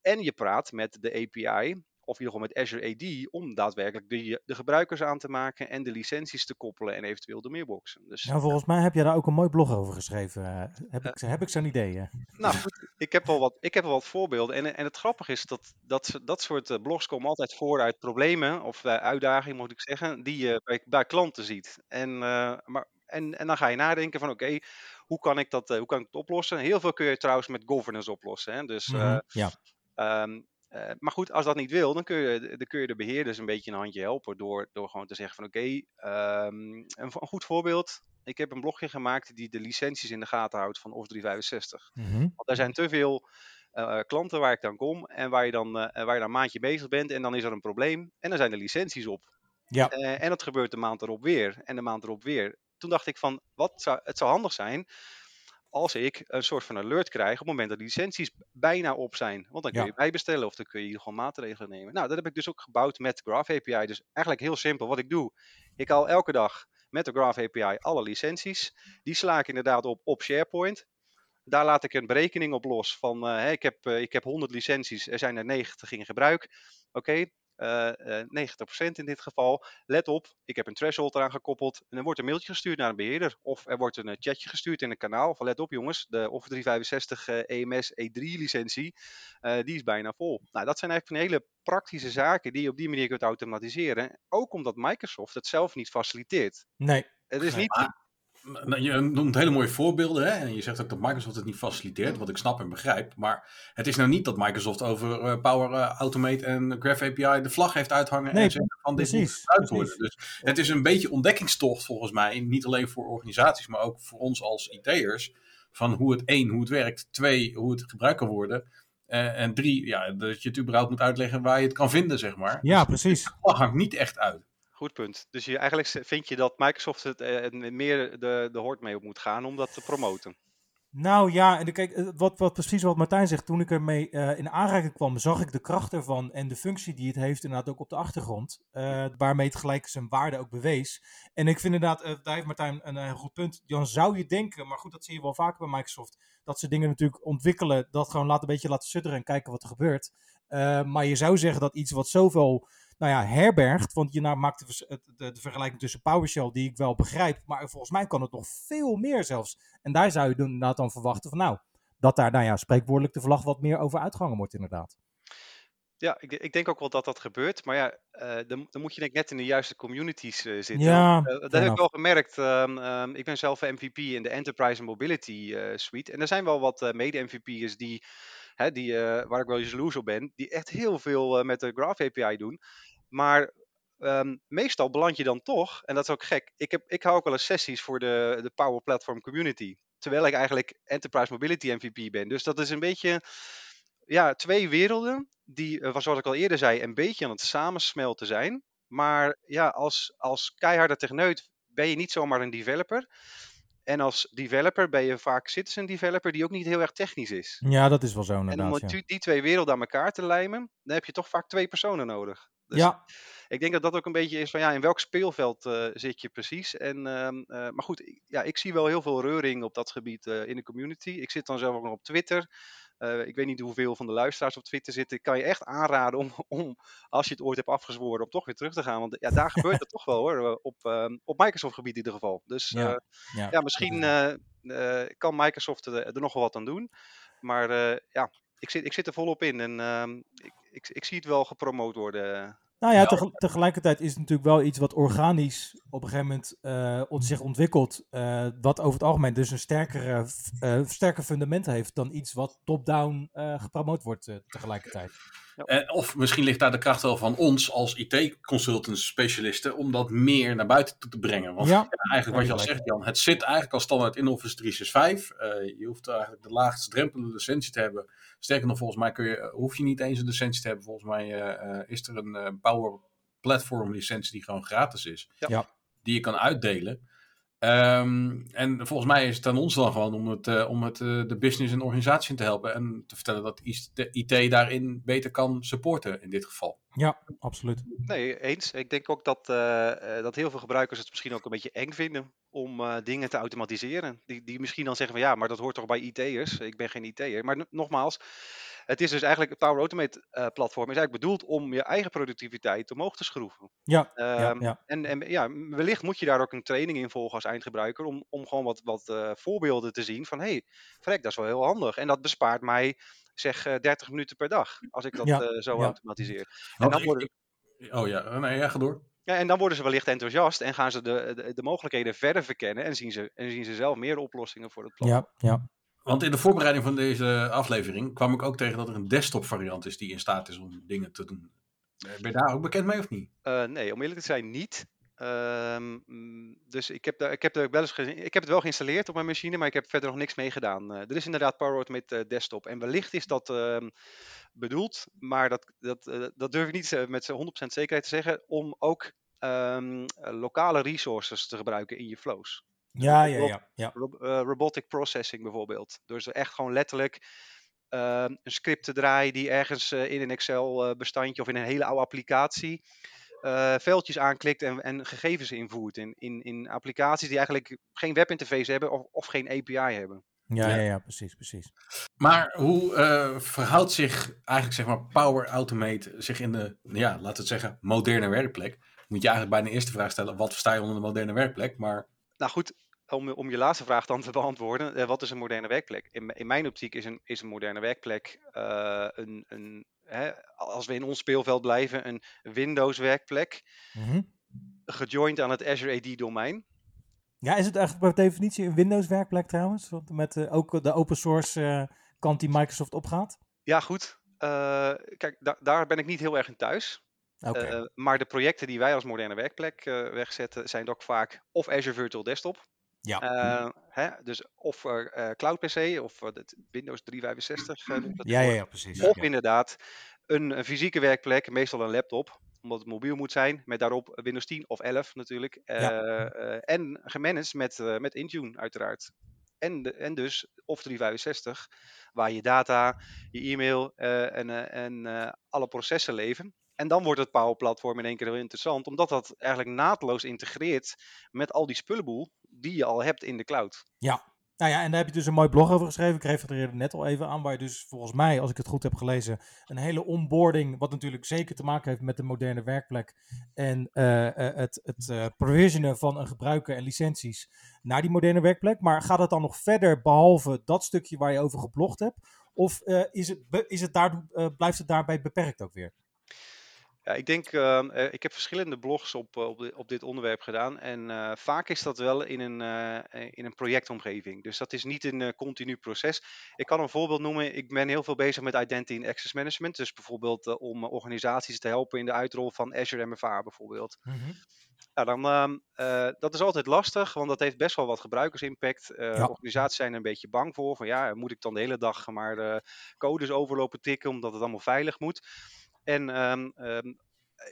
En je praat met de API, of in ieder geval met Azure AD, om daadwerkelijk de, de gebruikers aan te maken en de licenties te koppelen en eventueel de mailboxen. Dus Nou, volgens mij heb jij daar ook een mooi blog over geschreven. eh, heb ik, heb ik zo'n idee? eh? Nou ik heb wel wat, ik heb wel wat voorbeelden. En, en het grappige is dat dat, dat soort eh, blogs komen altijd voor uit problemen, of eh, uitdagingen moet ik zeggen, die je bij, bij klanten ziet. En, eh, maar, en, en dan ga je nadenken van oké, hoe kan ik dat eh, hoe kan ik het oplossen? Heel veel kun je trouwens met governance oplossen. Hè? Dus, eh, Mhm, Ja. Ehm, eh, maar goed, als dat niet wil, dan kun, je, dan kun je de beheerders een beetje een handje helpen door, door gewoon te zeggen van oké, ehm, een, een goed voorbeeld. Ik heb een blogje gemaakt die de licenties in de gaten houdt van Office 365. Mhm. Want er zijn te veel eh, klanten waar ik dan kom en waar je dan, eh, waar je dan een maandje bezig bent en dan is er een probleem en dan zijn de licenties op. Ja. Eh, en dat gebeurt de maand erop weer en de maand erop weer. Toen dacht ik van, wat zou, het zou handig zijn als ik een soort van alert krijg op het moment dat de licenties bijna op zijn. Want dan kun Ja. je bijbestellen of dan kun je gewoon maatregelen nemen. Nou, dat heb ik dus ook gebouwd met Graph API. Dus eigenlijk heel simpel wat ik doe. Ik haal elke dag met de Graph API alle licenties. Die sla ik inderdaad op op SharePoint. Daar laat ik een berekening op los van, eh, ik, heb, eh, ik heb 100 licenties, er zijn er 90 in gebruik. Oké, eh, eh, 90% in dit geval. Let op, ik heb een threshold eraan gekoppeld. En er wordt een mailtje gestuurd naar een beheerder. Of er wordt een eh, chatje gestuurd in een kanaal. Van let op jongens, de Office 365 eh, EMS E3 licentie, eh, die is bijna vol. Nou, dat zijn eigenlijk van hele praktische zaken die je op die manier kunt automatiseren. Ook omdat Microsoft het zelf niet faciliteert. Nee. Het is Nee, niet... maar- Je noemt hele mooie voorbeelden hè? en je zegt ook dat Microsoft het niet faciliteert, wat ik snap en begrijp. Maar het is nou niet dat Microsoft over eh, Power eh, Automate en Graph API de vlag heeft uithangen Nee, en zegt van dit moet precies, gebruikt precies. worden. Dus het is een beetje ontdekkingstocht volgens mij, niet alleen voor organisaties, maar ook voor ons als IT'ers. Van hoe het één, hoe het werkt, twee, hoe het gebruikt kan worden. eh, en drie, ja, dat je het überhaupt moet uitleggen waar je het kan vinden, zeg maar. Ja, precies. De vlag hangt niet echt uit. Goed punt. Dus je, eigenlijk vind je dat Microsoft het eh, meer de, de hoort mee op moet gaan om dat te promoten. Nou ja, en kijk, eh, wat, wat precies wat Martijn zegt, toen ik ermee eh, in aanraking kwam, zag ik de kracht ervan en de functie die het heeft inderdaad ook op de achtergrond, waarmee het gelijk zijn waarde ook bewees. En ik vind inderdaad, eh, daar heeft Martijn een heel goed punt, dan zou je denken, maar goed, dat zie je wel vaker bij Microsoft, dat ze dingen natuurlijk ontwikkelen, dat gewoon laat een beetje laten sudderen en kijken wat er gebeurt. Maar je zou zeggen dat iets wat zoveel nou ja, herbergt, want je nou maakt de, de, de vergelijking tussen PowerShell, die ik wel begrijp, maar volgens mij kan het nog veel meer zelfs. En daar zou je dan inderdaad dan verwachten van nou, dat daar nou ja, spreekwoordelijk de vlag wat meer over uitgehangen wordt inderdaad. Ja, ik, ik denk ook wel dat dat gebeurt. Maar ja, eh, dan, dan moet je denk ik net in de juiste communities eh, zitten. Ja, Eh, dat heb ik wel gemerkt. ehm, ehm, ik ben zelf MVP in de Enterprise Mobility Suite. En er zijn wel wat mede-MVP'ers die, hè, die, waar ik wel jaloers op ben, die echt heel veel met de Graph API doen. Maar ehm, meestal beland je dan toch, en dat is ook gek, ik, heb, ik hou ook wel eens sessies voor de, de Power Platform Community. Terwijl ik eigenlijk Enterprise Mobility MVP ben. Dus dat is een beetje ja, twee werelden die, eh, zoals ik al eerder zei, een beetje aan het samensmelten zijn. Maar ja, als, als keiharde techneut ben je niet zomaar een developer. En als developer ben je vaak citizen developer die ook niet heel erg technisch is. Ja, dat is wel zo En om inderdaad. Ja. die, die twee werelden aan elkaar te lijmen, dan heb je toch vaak twee personen nodig. Dus ja, ik denk dat dat ook een beetje is van ja, in welk speelveld eh, zit je precies. En, ehm, eh, maar goed, ik- ja, ik zie wel heel veel reuring op dat gebied eh, in de community. Ik zit dan zelf ook nog op Twitter. Ik weet niet hoeveel van de luisteraars op Twitter zitten. Ik kan je echt aanraden om, [laughs] om als je het ooit hebt afgezworen, om toch weer terug te gaan. Want ja, daar gebeurt het toch wel hoor. Op, ehm, op Microsoft gebied in ieder geval. Dus Ja, ja. ja, misschien kan Microsoft er, er nog wel wat aan doen. Maar ja, ik zit, ik zit er volop in. En ehm, ik, ik, ik zie het wel gepromoot worden. Nou ja, tegel- tegelijkertijd is het natuurlijk wel iets wat organisch op een gegeven moment eh, ont- zich ontwikkelt. eh, wat over het algemeen dus een sterkere, eh, sterker fundament heeft dan iets wat top-down eh, gepromoot wordt eh, En, of misschien ligt daar de kracht wel van ons als IT-consultants, specialisten, om dat meer naar buiten toe te brengen. Want Ja. ja, eigenlijk wat je al zegt, Jan, het zit eigenlijk al standaard in Office 365. Eh, je hoeft eigenlijk de laagste drempel de licentie te hebben. Sterker nog, volgens mij kun je, eh, hoef je niet eens een licentie te hebben. Volgens mij eh, eh, is er een eh, Power Platform licentie die gewoon gratis is. Ja. Ja. Die je kan uitdelen. Ehm, en volgens mij is het aan ons dan gewoon om, het, eh, om het, eh, de business en organisatie in te helpen. En te vertellen dat is- de IT daarin beter kan supporten in dit geval. Ja, absoluut. Nee, eens. Ik denk ook dat, eh, dat heel veel gebruikers het misschien ook een beetje eng vinden om eh, dingen te automatiseren. Die, die misschien dan zeggen van ja, maar dat hoort toch bij IT'ers? Ik ben geen IT'er. Maar nogmaals, het is dus eigenlijk, het Power Automate eh, platform is eigenlijk bedoeld om je eigen productiviteit omhoog te schroeven. Ja, ja, Ehm, ja. En, en ja, wellicht moet je daar ook een training in volgen als eindgebruiker om, om gewoon wat, wat eh, voorbeelden te zien van hé, hey, vrek, dat is wel heel handig. En dat bespaart mij zeg eh 30 minuten per dag als ik dat Ja, eh, zo ja. automatiseer. En Want dan worden, oh ja, nee, ja, ga door. ja, en dan worden ze wellicht enthousiast en gaan ze de, de, de mogelijkheden verder verkennen en zien, ze, en zien ze zelf meer oplossingen voor het platform. Ja, ja. Want in de voorbereiding van deze aflevering kwam ik ook tegen dat er een desktop variant is die in staat is om dingen te doen. Ben je daar ook bekend mee of niet? Eh, nee, om eerlijk te zijn niet. Ehm, mm, dus ik heb, daar, ik, heb wel eens ik heb het wel geïnstalleerd op mijn machine, maar ik heb verder nog niks mee gedaan. Eh, er is inderdaad Power Automate eh, desktop. En wellicht is dat ehm, bedoeld, maar dat, dat, dat durf ik niet met z'n 100% zekerheid te zeggen, om ook ehm, eh, lokale resources te gebruiken in je flows. Ja, ja, ja. ja. Rob- eh, robotic processing bijvoorbeeld. Dus echt gewoon letterlijk ehm, een script te draaien die ergens eh, in een Excel eh, bestandje of in een hele oude applicatie eh, veldjes aanklikt en, en gegevens invoert in, in, in applicaties die eigenlijk geen webinterface hebben of, of geen API hebben. Ja, Ja. ja, ja, precies, precies. Maar hoe eh, verhoudt zich eigenlijk zeg maar Power Automate zich in de, ja, laten we het zeggen, moderne werkplek? Moet je eigenlijk bij de eerste vraag stellen, wat versta je onder de moderne werkplek? Maar Nou goed, om, om je laatste vraag dan te [laughs] beantwoorden. eh, wat is een moderne werkplek? In, in mijn optiek is een, is een moderne werkplek eh, een, een hè, als we in ons speelveld blijven, een Windows werkplek. Mhm. gejoind aan het Azure AD domein. Ja, is het eigenlijk per definitie een Windows-werkplek trouwens? Want met eh, ook de open source eh, kant die Microsoft opgaat? Ja, goed. Eh, kijk, da- daar ben ik niet heel erg in thuis. Eh, maar de projecten die wij als moderne werkplek eh, wegzetten, zijn ook vaak of Azure Virtual Desktop. Ja. Eh, hè, dus of Cloud PC of het Windows 365. eh, noemt dat ja, ja, ja, precies. Of ja. inderdaad een, een fysieke werkplek, meestal een laptop, omdat het mobiel moet zijn, met daarop Windows 10 of 11 natuurlijk. en gemanaged met, met Intune uiteraard. En, de, en dus of 365, waar je data, je e-mail en, en alle processen leven. En dan wordt het Power Platform in één keer heel interessant, omdat dat eigenlijk naadloos integreert met al die spullenboel die je al hebt in de cloud. Nou ja, en daar heb je dus een mooi blog over geschreven. Ik refereerde net al even aan, waar je dus volgens mij, als ik het goed heb gelezen, een hele onboarding, wat natuurlijk zeker te maken heeft met de moderne werkplek en eh, eh, het, het eh, provisionen van een gebruiker en licenties naar die moderne werkplek. Maar gaat het dan nog verder, behalve dat stukje waar je over geblogd hebt? Of is het, is het daar, blijft het daarbij beperkt ook weer? Ja, ik denk, ehm, eh, ik heb verschillende blogs op, eh, op, op dit onderwerp gedaan. En eh, vaak is dat wel in een, in een projectomgeving. Dus dat is niet een continu proces. Ik kan een voorbeeld noemen. Ik ben heel veel bezig met Identity and Access Management. Dus bijvoorbeeld om organisaties te helpen in de uitrol van Azure MFA bijvoorbeeld. Nou, dan, ehm, eh, dat is altijd lastig, want dat heeft best wel wat gebruikersimpact. Ja. Organisaties zijn er een beetje bang voor. Van ja, moet ik dan de hele dag maar codes overlopen tikken omdat het allemaal veilig moet. En ehm, ehm,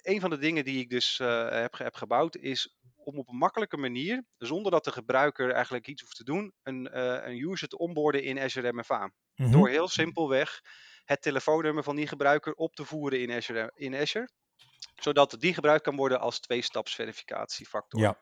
een van de dingen die ik dus eh, heb, heb gebouwd is om op een makkelijke manier, zonder dat de gebruiker eigenlijk iets hoeft te doen, een, eh, een user te onboarden in Azure MFA. Mhm. Door heel simpelweg het telefoonnummer van die gebruiker op te voeren in Azure. In Azure Zodat die gebruikt kan worden als twee-staps-verificatiefactor. Ja.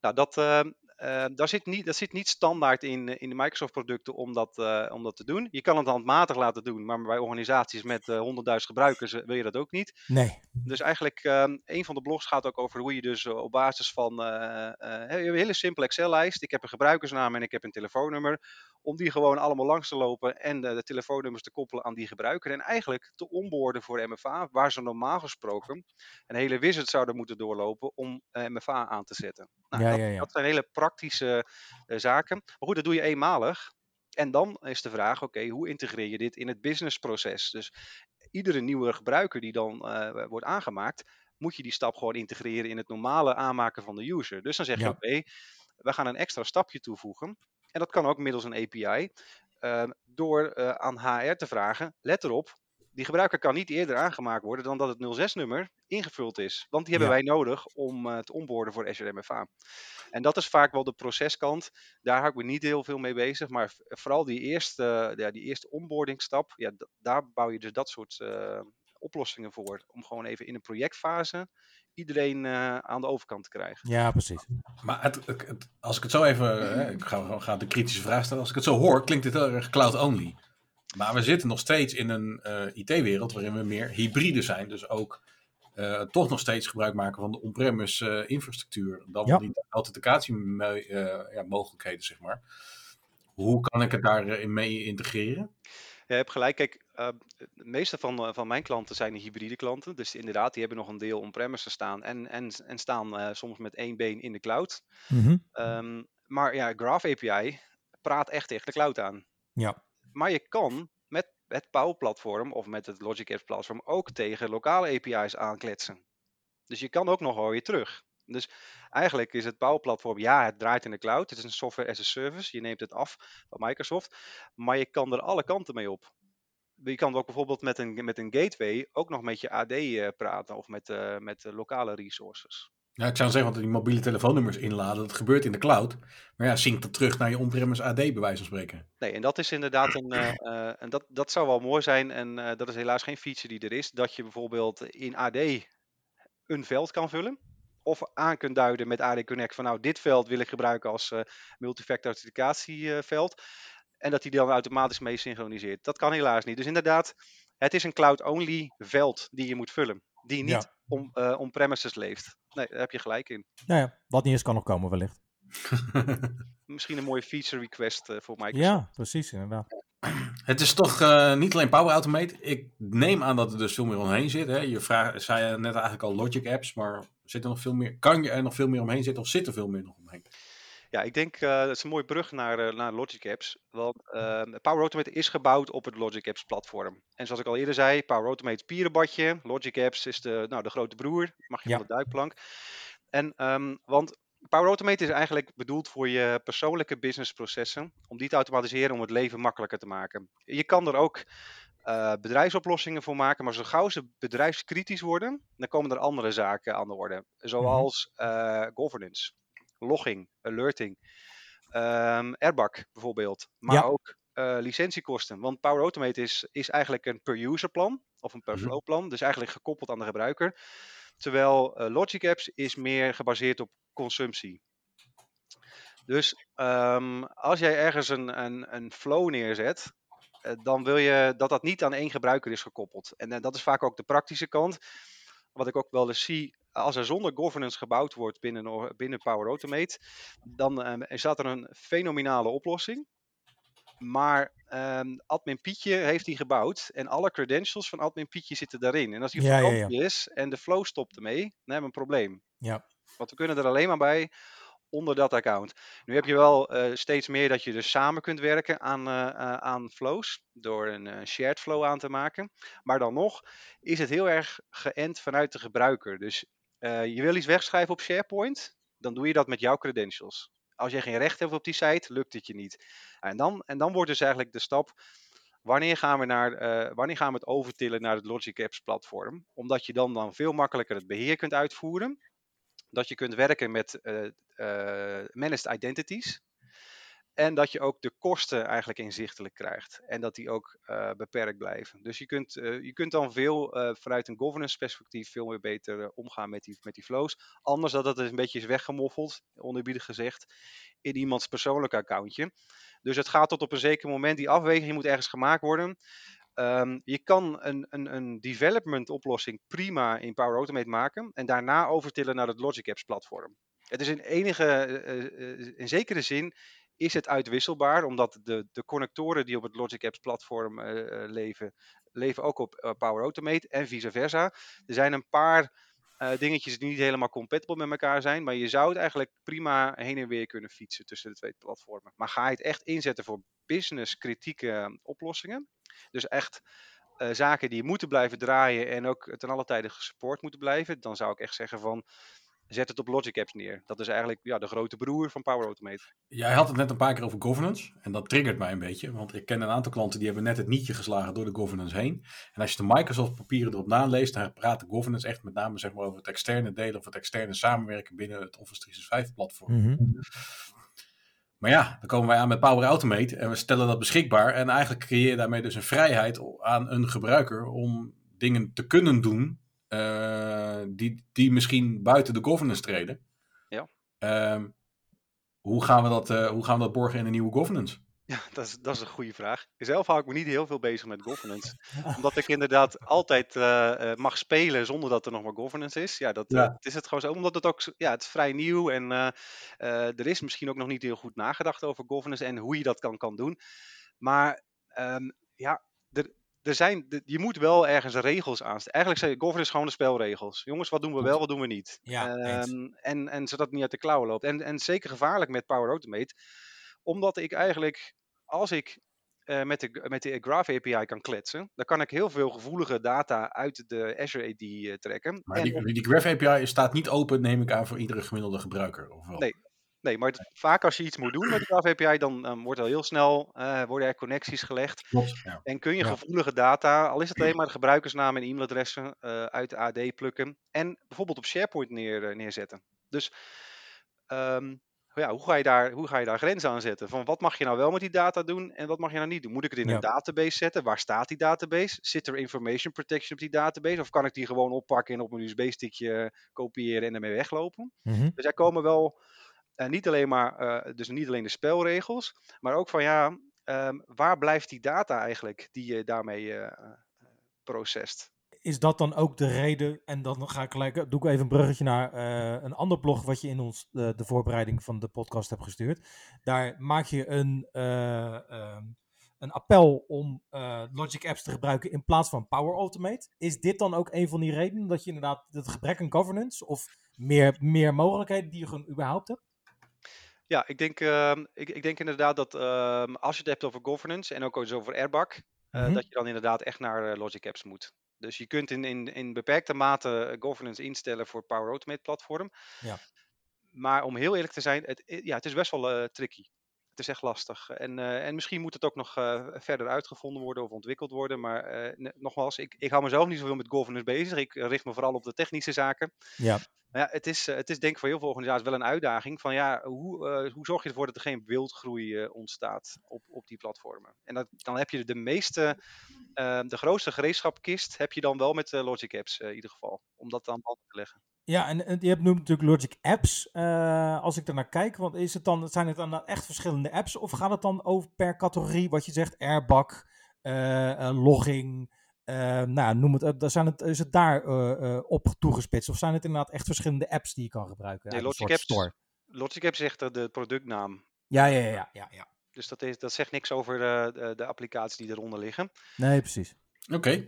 Nou, dat, eh, eh, daar zit niet, dat zit niet standaard in, eh, in de Microsoft-producten om, dat, eh, om dat te doen. Je kan het handmatig laten doen, maar bij organisaties met eh 100.000 gebruikers eh, wil je dat ook niet. Nee. Dus eigenlijk, ehm, een van de blogs gaat ook over hoe je dus op basis van een hele simpele Excel-lijst. Ik heb een gebruikersnaam en ik heb een telefoonnummer. Om die gewoon allemaal langs te lopen en eh, de telefoonnummers te koppelen aan die gebruiker. En eigenlijk te onboorden voor MFA, waar ze normaal gesproken een hele wizard zouden moeten doorlopen om eh, MFA aan te zetten. Nou, Ja, dat, ja, ja. dat zijn hele praktische eh, zaken. Maar goed, dat doe je eenmalig. En dan is de vraag, oké, hoe integreer je dit in het businessproces? Dus iedere nieuwe gebruiker die dan wordt aangemaakt, moet je die stap gewoon integreren in het normale aanmaken van de user. Dus dan zeg je, oké, we gaan een extra stapje toevoegen. En dat kan ook middels een API. eh, door eh, aan HR te vragen, let erop, die gebruiker kan niet eerder aangemaakt worden dan dat het 06-nummer ingevuld is. Want die hebben Ja. wij nodig om eh, te onboarden voor Azure MFA. En dat is vaak wel de proceskant. Daar hou ik me niet heel veel mee bezig. Maar vooral die eerste, ja, die eerste onboardingstap, ja, daar bouw je dus dat soort eh, oplossingen voor. Om gewoon even in een projectfase iedereen eh, aan de overkant te krijgen. Ja, precies. Maar het, het- als ik het zo even, hè, ik ga, ga de kritische vraag stellen. Als ik het zo hoor, klinkt dit heel erg cloud-only. Maar we zitten nog steeds in een eh, IT-wereld waarin we meer hybride zijn. Dus ook eh, toch nog steeds gebruik maken van de on-premise eh, infrastructuur. Dan Ja. die authenticatiemogelijkheden, zeg maar. Hoe kan ik het daarin mee integreren? Ja, je hebt gelijk. Kijk, eh, de meeste van, eh, van mijn klanten zijn de hybride klanten. Dus inderdaad, die hebben nog een deel on-premise staan. En, en, en staan eh, soms met één been in de cloud. Mhm. Ehm, maar ja, Graph API praat echt tegen de cloud aan. Ja. Maar je kan met het Power Platform of met het Logic Apps Platform ook tegen lokale API's aankletsen. Dus je kan ook nog wel weer terug. Dus eigenlijk is het Power Platform, ja, het draait in de cloud. Het is een software as a service. Je neemt het af van Microsoft. Maar je kan er alle kanten mee op. Je kan ook bijvoorbeeld met een, met een gateway ook nog met je AD eh, praten of met, eh, met eh, lokale resources. Ja, ik zou zeggen, want die mobiele telefoonnummers inladen, dat gebeurt in de cloud. Maar ja, sync dat terug naar je on-premise AD, bij wijze van spreken. Nee, en dat is inderdaad een. en dat, dat zou wel mooi zijn. En dat is helaas geen feature die er is. Dat je bijvoorbeeld in AD een veld kan vullen. Of aan kunt duiden met AD Connect van nou, dit veld wil ik gebruiken als multifactor authenticatieveld. En dat die dan automatisch mee synchroniseert. Dat kan helaas niet. Dus inderdaad, het is een cloud-only veld die je moet vullen. Die niet Ja. om, eh, on-premises leeft. Nee, daar heb je gelijk in. Nou ja, wat niet eens kan nog komen wellicht. [laughs] Misschien een mooie feature request eh, voor Microsoft. Ja, precies inderdaad. Het is toch eh, niet alleen Power Automate. Ik neem aan dat er dus veel meer omheen zit. Hè? Je vraag, zei net eigenlijk al Logic apps, maar zit er nog veel meer, kan je er nog veel meer omheen zitten of zit er veel meer nog omheen? Ja, ik denk eh, dat is een mooie brug naar, eh, naar Logic Apps. Want eh, Power Automate is gebouwd op het Logic Apps platform. En zoals ik al eerder zei, Power Automate is pierenbadje. Logic Apps is de, nou, de grote broer. Mag je Ja. van de duikplank. En, ehm, want Power Automate is eigenlijk bedoeld voor je persoonlijke businessprocessen. Om die te automatiseren om het leven makkelijker te maken. Je kan er ook eh, bedrijfsoplossingen voor maken. Maar zo gauw ze bedrijfskritisch worden, dan komen er andere zaken aan de orde. Zoals eh, governance, logging, alerting. Ehm Airbag bijvoorbeeld. Maar Ja. ook eh, licentiekosten. Want Power Automate is, is eigenlijk een per-user plan. Of een Mhm. per-flow plan. Dus eigenlijk gekoppeld aan de gebruiker. Terwijl eh, Logic Apps is meer gebaseerd op consumptie. Dus ehm, als jij ergens een, een, een flow neerzet, eh, dan wil je dat dat niet aan één gebruiker is gekoppeld. En dat is vaak ook de praktische kant. Wat ik ook wel eens zie, als er zonder governance gebouwd wordt binnen, binnen Power Automate, dan ehm, is dat er een fenomenale oplossing. Maar ehm, admin Pietje heeft die gebouwd en alle credentials van admin Pietje zitten daarin. En als die Ja, is en de flow stopt ermee, dan hebben we een probleem. Ja. Want we kunnen er alleen maar bij onder dat account. Nu heb je wel eh, steeds meer dat je dus samen kunt werken aan, eh, eh, aan flows. Door een shared flow aan te maken. Maar dan nog is het heel erg geënt vanuit de gebruiker. Dus eh, je wil iets wegschrijven op SharePoint. Dan doe je dat met jouw credentials. Als je geen recht hebt op die site, lukt het je niet. En dan, en dan wordt dus eigenlijk de stap. Wanneer gaan, we naar, eh, wanneer gaan we het overtillen naar het Logic Apps platform? Omdat je dan, dan veel makkelijker het beheer kunt uitvoeren. Dat je kunt werken met eh, managed identities. En dat je ook de kosten eigenlijk inzichtelijk krijgt. En dat die ook eh, beperkt blijven. Dus je kunt, eh, je kunt dan veel eh, vanuit een governance perspectief veel meer beter omgaan met die, met die flows. Anders dat het een beetje is weggemoffeld, onerbiedig gezegd, in iemands persoonlijke accountje. Dus het gaat tot op een zeker moment, die afweging moet ergens gemaakt worden. Ehm, je kan een, een, een development oplossing prima in Power Automate maken en daarna overtillen naar het Logic Apps platform. Het is in enige, in zekere zin is het uitwisselbaar, omdat de, de connectoren die op het Logic Apps platform eh, eh, leven, leven ook op eh, Power Automate en vice versa. Er zijn een paar dingetjes die niet helemaal compatible met elkaar zijn, maar je zou het eigenlijk prima heen en weer kunnen fietsen tussen de twee platformen. Maar ga je het echt inzetten voor business kritieke oplossingen, dus echt zaken die moeten blijven draaien en ook ten alle tijde gesupport moeten blijven, dan zou ik echt zeggen van zet het op Logic Apps neer. Dat is eigenlijk ja, de grote broer van Power Automate. Jij had het net een paar keer over governance. En dat triggert mij een beetje. Want ik ken een aantal klanten die hebben net het nietje geslagen door de governance heen. En als je de Microsoft papieren erop naleest, dan praat de governance echt met name zeg maar, over het externe delen of het externe samenwerken binnen het Office 365 platform. Mhm. Maar ja, dan komen wij aan met Power Automate en we stellen dat beschikbaar. En eigenlijk creëer je daarmee dus een vrijheid aan een gebruiker om dingen te kunnen doen die, die misschien buiten de governance treden. Ja. Ehm, hoe, gaan we dat, eh, hoe gaan we dat borgen in een nieuwe governance? Ja, dat is, dat is een goede vraag. Zelf hou ik me niet heel veel bezig met governance. Omdat ik inderdaad altijd eh, eh, mag spelen zonder dat er nog maar governance is. Ja, dat, eh, het is het gewoon zo. Omdat het ook, ja, het is vrij nieuw en eh, eh, er is misschien ook nog niet heel goed nagedacht over governance en hoe je dat kan, kan doen. Maar ehm, ja, er, zijn, je moet wel ergens regels aanstellen. Eigenlijk zijn governance gewoon de spelregels. Jongens, wat doen we wel, wat doen we niet? Ja. Ehm, en, en zodat het niet uit de klauwen loopt. En, en zeker gevaarlijk met Power Automate. Omdat ik eigenlijk, als ik eh, met, de, met de Graph API kan kletsen, dan kan ik heel veel gevoelige data uit de Azure AD eh, trekken. Maar En die, die Graph API staat niet open, neem ik aan, voor iedere gemiddelde gebruiker. Of wel? Nee. Nee, maar het- vaak als je iets moet doen met de [clears throat] Graph API, dan ehm, wordt al heel snel eh, worden er connecties gelegd. Klopt. Ja. En kun je Ja. gevoelige data, al is het alleen [clears throat] maar de gebruikersnaam en e-mailadressen eh, uit de AD plukken. En bijvoorbeeld op SharePoint neer, eh, neerzetten. Dus ehm, ja, hoe, ga je daar, hoe ga je daar grenzen aan zetten? Van wat mag je nou wel met die data doen en wat mag je nou niet doen? Moet ik het in Ja. een database zetten? Waar staat die database? Zit er information protection op die database? Of kan ik die gewoon oppakken en op een USB-stickje kopiëren en ermee weglopen? Mhm. Dus er komen wel eh, niet alleen maar, eh, dus niet alleen de spelregels, maar ook van ja, ehm, waar blijft die data eigenlijk die je daarmee eh processt? Is dat dan ook de reden? En dan ga ik gelijk, doe ik even een bruggetje naar een ander blog wat je in ons de voorbereiding van de podcast hebt gestuurd. Daar maak je een, eh, ehm, een appel om Logic Apps te gebruiken in plaats van Power Automate. Is dit dan ook een van die redenen dat je inderdaad het gebrek aan governance of meer, meer mogelijkheden die je gewoon überhaupt hebt? Ja, ik denk, ehm, ik, ik denk inderdaad dat ehm, als je het hebt over governance en ook eens over Airbag, eh, Mhm. dat je dan inderdaad echt naar eh, Logic Apps moet. Dus je kunt in, in, in beperkte mate eh, governance instellen voor Power Automate platform. Ja. Maar om heel eerlijk te zijn, het, ja, het is best wel tricky. Het is echt lastig. En, eh, en misschien moet het ook nog eh, verder uitgevonden worden of ontwikkeld worden. Maar eh, nogmaals, ik, ik hou mezelf niet zoveel met governance bezig. Ik richt me vooral op de technische zaken. Ja, Maar ja, het is, het is denk ik voor heel veel organisaties wel een uitdaging van ja, hoe, hoe zorg je ervoor dat er geen wildgroei ontstaat op, op die platformen? En dat, dan heb je de meeste, de grootste gereedschapkist heb je dan wel met Logic Apps in ieder geval, om dat aan band te leggen. Ja, en, en je hebt nu natuurlijk Logic Apps. eh, als ik er naar kijk, want is het dan, zijn het dan echt verschillende apps? Of gaat het dan over per categorie, wat je zegt, Airbag, eh, eh, logging, eh, nou, noem het, zijn het, is het daar eh, eh, op toegespitst? Of zijn het inderdaad echt verschillende apps die je kan gebruiken? Nee, Logic Apps, Logic Apps zegt de productnaam. Ja, ja, ja, ja, ja, ja. Dus dat, is, dat zegt niks over de, de, de applicaties die eronder liggen. Nee, precies. Oké.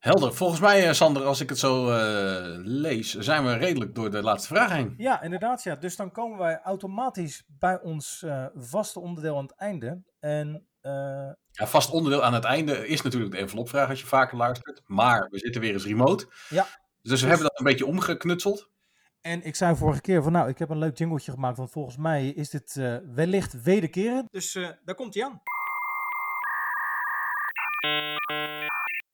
Helder. Volgens mij, eh, Sander, als ik het zo eh, lees, zijn we redelijk door de laatste vraag heen. Ja, inderdaad. Ja. Dus dan komen wij automatisch bij ons eh, vaste onderdeel aan het einde. En eh, Ja, vast onderdeel aan het einde is natuurlijk de envelopvraag als je vaker luistert. Maar we zitten weer eens remote. Ja. Dus we hebben dat een beetje omgeknutseld. En ik zei vorige keer van nou, ik heb een leuk jingletje gemaakt, want volgens mij is dit eh, wellicht wederkeren. Dus eh, daar komt hij aan.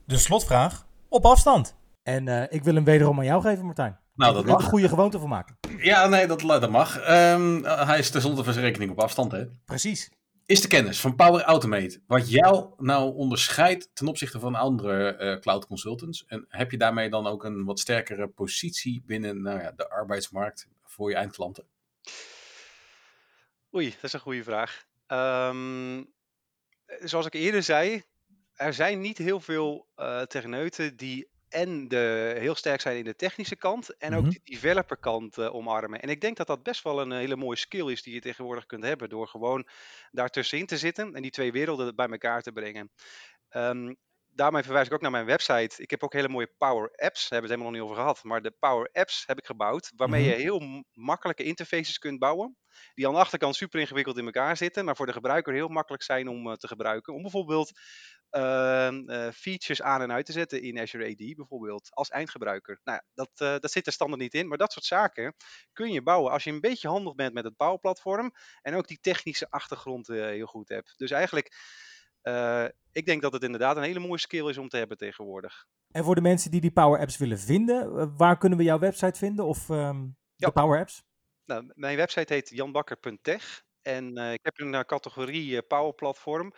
De slotvraag op afstand. En eh, ik wil hem wederom aan jou geven, Martijn. Nou, dat mag. een goede gewoonte van maken. Ja, nee, dat, dat mag. Ehm, hij is tenslotte van zijn rekening op afstand, hè? Precies. Is de kennis van Power Automate wat jou nou onderscheidt ten opzichte van andere eh, cloud consultants? En heb je daarmee dan ook een wat sterkere positie binnen nou ja, de arbeidsmarkt voor je eindklanten? Oei, dat is een goede vraag. Ehm, zoals ik eerder zei, er zijn niet heel veel eh techneuten die en de, heel sterk zijn in de technische kant en ook Mhm. de developer kant eh, omarmen. En ik denk dat dat best wel een eh, hele mooie skill is die je tegenwoordig kunt hebben door gewoon daartussenin te zitten en die twee werelden bij elkaar te brengen. Ehm, daarmee verwijs ik ook naar mijn website. Ik heb ook hele mooie Power Apps, daar hebben we het helemaal nog niet over gehad. Maar de Power Apps heb ik gebouwd, waarmee Mhm. je heel makkelijke interfaces kunt bouwen. Die aan de achterkant super ingewikkeld in elkaar zitten, maar voor de gebruiker heel makkelijk zijn om eh, te gebruiken. Om bijvoorbeeld ehm, eh, features aan en uit te zetten in Azure AD bijvoorbeeld, als eindgebruiker. Nou, dat, eh, dat zit er standaard niet in, maar dat soort zaken kun je bouwen als je een beetje handig bent met het bouwplatform en ook die technische achtergrond heel goed hebt. Dus eigenlijk, ik denk dat het inderdaad een hele mooie skill is om te hebben tegenwoordig. En voor de mensen die die Power Apps willen vinden, eh, waar kunnen we jouw website vinden? Of ehm, Ja. de Power Apps? Nou, mijn website heet janbakker.tech en eh, ik heb een eh, categorie eh, Power Platform.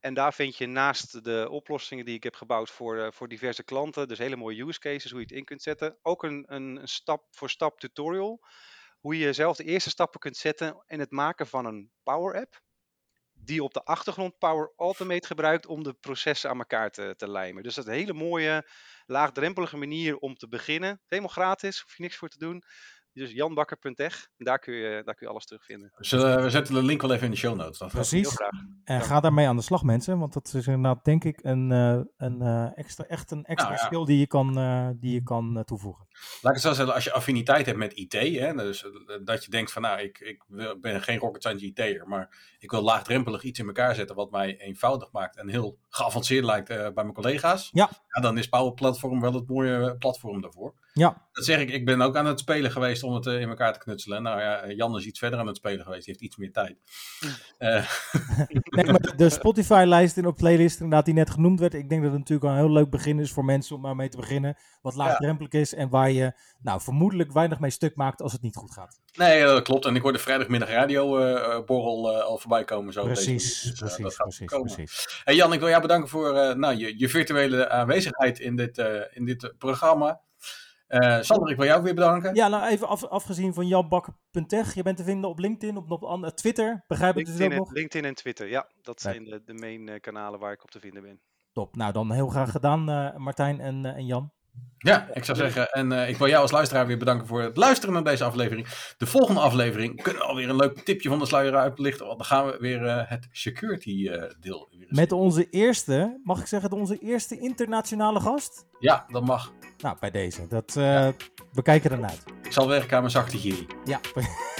En daar vind je naast de oplossingen die ik heb gebouwd voor, eh, voor diverse klanten, dus hele mooie use cases, hoe je het in kunt zetten, ook een, een, een stap-voor-stap tutorial, hoe je zelf de eerste stappen kunt zetten in het maken van een Power App, die op de achtergrond Power Automate gebruikt om de processen aan elkaar te, te lijmen. Dus dat is een hele mooie, laagdrempelige manier om te beginnen. Helemaal gratis, hoef je niks voor te doen. Dus janbakker.tech, daar kun je, daar kun je alles terugvinden. Zullen, we zetten de link wel even in de show notes. Heel Precies. graag. En ga daarmee aan de slag, mensen. Want dat is inderdaad, denk ik, een, eh, een eh, extra, echt een extra Nou ja. skill die je kan, eh, die je kan toevoegen. Laat ik het zo zeggen, als je affiniteit hebt met IT, hè, dus dat je denkt van nou, ik, ik ben geen rocket science IT'er, maar ik wil laagdrempelig iets in elkaar zetten wat mij eenvoudig maakt en heel geavanceerd lijkt eh, bij mijn collega's. Ja. dan is Power Platform wel het mooie platform daarvoor. Ja, Dat zeg ik, ik ben ook aan het spelen geweest om het eh, in elkaar te knutselen. Nou ja, Jan is iets verder aan het spelen geweest, die heeft iets meer tijd. Eh, [laughs] nee, maar de- Spotify-lijst in op playlist inderdaad die net genoemd werd. Ik denk dat het natuurlijk al een heel leuk begin is voor mensen om maar mee te beginnen. Wat laagdrempelig is en waar je nou vermoedelijk weinig mee stuk maakt als het niet goed gaat. nee, dat klopt. En ik hoorde vrijdagmiddag radio eh, eh, borrel eh, al voorbij komen. Zo Precies. Dus, eh, dat precies, gaat precies, komen. precies. Hey Jan, ik wil jou bedanken voor eh, nou, je, je virtuele aanwezigheid in dit, eh, in dit eh, programma. Eh, Sander, ik wil jou weer bedanken. Ja, nou even af, afgezien van janbakker.tech. Je bent te vinden op LinkedIn, op, op an- Twitter. Begrijp ik dus ook LinkedIn, en, nog? LinkedIn en Twitter, ja, dat zijn de, de main eh, kanalen waar ik op te vinden ben. Top. Nou, dan heel graag gedaan, eh, Martijn en, eh, en Jan. Ja, ik zou zeggen, en eh, ik wil jou als luisteraar weer bedanken voor het luisteren naar deze aflevering. De volgende aflevering kunnen we alweer een leuk tipje van de sluier uitlichten, want dan gaan we weer eh, het security eh, deel weer Met onze eerste, mag ik zeggen, onze eerste internationale gast? Ja, dat mag. Nou, bij deze. Dat, eh, We kijken ernaar uit. Ik zal werken aan mijn zachte giri. Ja,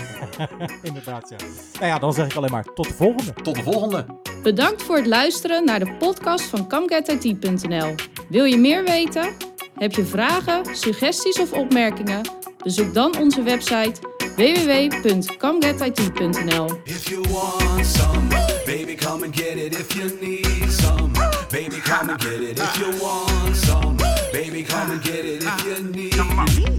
[laughs] inderdaad. Ja. Nou ja, dan zeg ik alleen maar tot de volgende. Tot de volgende. Bedankt voor het luisteren naar de podcast van CamGetIT.nl. Wil je meer weten? Heb je vragen, suggesties of opmerkingen? Bezoek dan onze website www.camgetit.nl. If you want some, baby, come and get it. If you need some, baby, come and get it. If you want some, baby, come and get it. If uh, you need